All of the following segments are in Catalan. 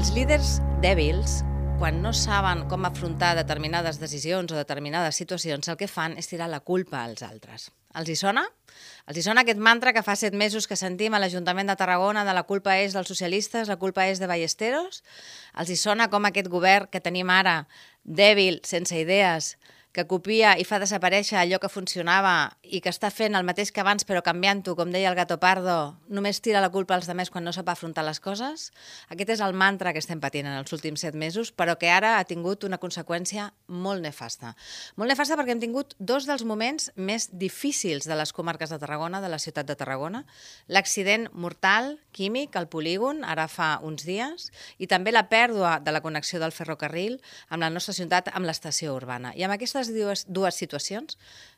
Els líders dèbils, quan no saben com afrontar determinades decisions o determinades situacions, el que fan és tirar la culpa als altres. Els hi sona? Els hi sona aquest mantra que fa set mesos que sentim a l'Ajuntament de Tarragona de la culpa és dels socialistes, la culpa és de Ballesteros? Els hi sona com aquest govern que tenim ara, dèbil, sense idees, que copia i fa desaparèixer allò que funcionava i que està fent el mateix que abans però canviant-ho, com deia el gato pardo, només tira la culpa als demés quan no sap afrontar les coses? Aquest és el mantra que estem patint en els últims set mesos, però que ara ha tingut una conseqüència molt nefasta. Molt nefasta perquè hem tingut dos dels moments més difícils de les comarques de Tarragona, de la ciutat de Tarragona, l'accident mortal químic al polígon, ara fa uns dies, i també la pèrdua de la connexió del ferrocarril amb la nostra ciutat, amb l'estació urbana. I amb aquesta aquestes dues, dues situacions,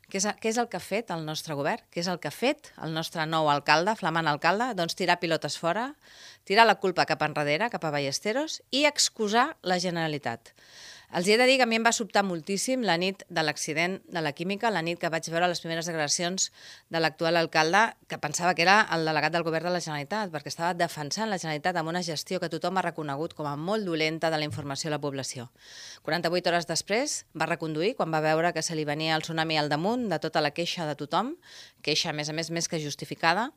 què és, què és el que ha fet el nostre govern? Què és el que ha fet el nostre nou alcalde, flamant alcalde? Doncs tirar pilotes fora, tirar la culpa cap enrere, cap a Ballesteros, i excusar la Generalitat. Els he de dir que a mi em va sobtar moltíssim la nit de l'accident de la química, la nit que vaig veure les primeres declaracions de l'actual alcalde, que pensava que era el delegat del govern de la Generalitat, perquè estava defensant la Generalitat amb una gestió que tothom ha reconegut com a molt dolenta de la informació a la població. 48 hores després va reconduir quan va veure que se li venia el tsunami al damunt de tota la queixa de tothom, queixa, a més a més, més que justificada,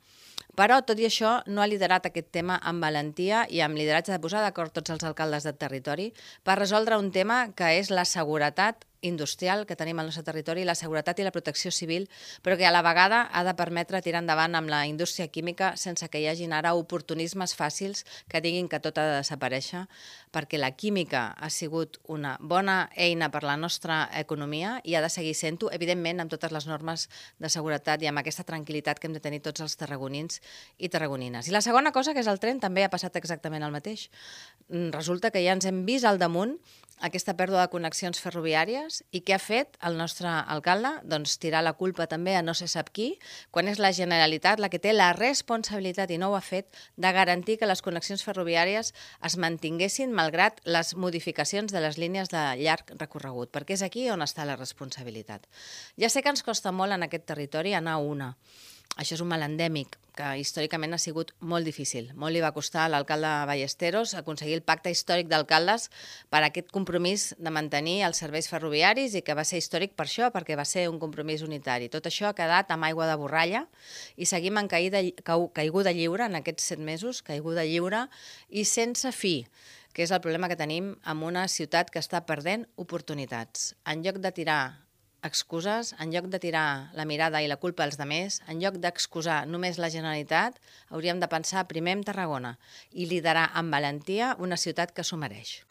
però, tot i això, no ha liderat aquest tema amb valentia i amb lideratge de posar d'acord tots els alcaldes del territori per resoldre un tema que és la seguretat industrial que tenim al nostre territori, la seguretat i la protecció civil, però que a la vegada ha de permetre tirar endavant amb la indústria química sense que hi hagin ara oportunismes fàcils que diguin que tot ha de desaparèixer, perquè la química ha sigut una bona eina per la nostra economia i ha de seguir sent-ho, evidentment, amb totes les normes de seguretat i amb aquesta tranquil·litat que hem de tenir tots els tarragonins i tarragonines. I la segona cosa, que és el tren, també ha passat exactament el mateix. Mm, resulta que ja ens hem vist al damunt aquesta pèrdua de connexions ferroviàries i què ha fet el nostre alcalde? Doncs tirar la culpa també a no se sap qui, quan és la Generalitat la que té la responsabilitat, i no ho ha fet, de garantir que les connexions ferroviàries es mantinguessin malgrat les modificacions de les línies de llarg recorregut, perquè és aquí on està la responsabilitat. Ja sé que ens costa molt en aquest territori anar a una, això és un mal endèmic que històricament ha sigut molt difícil. Molt li va costar a l'alcalde Ballesteros aconseguir el pacte històric d'alcaldes per aquest compromís de mantenir els serveis ferroviaris i que va ser històric per això, perquè va ser un compromís unitari. Tot això ha quedat amb aigua de borralla i seguim en caïda, caiguda lliure en aquests set mesos, caiguda lliure i sense fi que és el problema que tenim amb una ciutat que està perdent oportunitats. En lloc de tirar excuses, en lloc de tirar la mirada i la culpa als demés, en lloc d'excusar només la Generalitat, hauríem de pensar primer en Tarragona i liderar amb valentia una ciutat que s'ho mereix.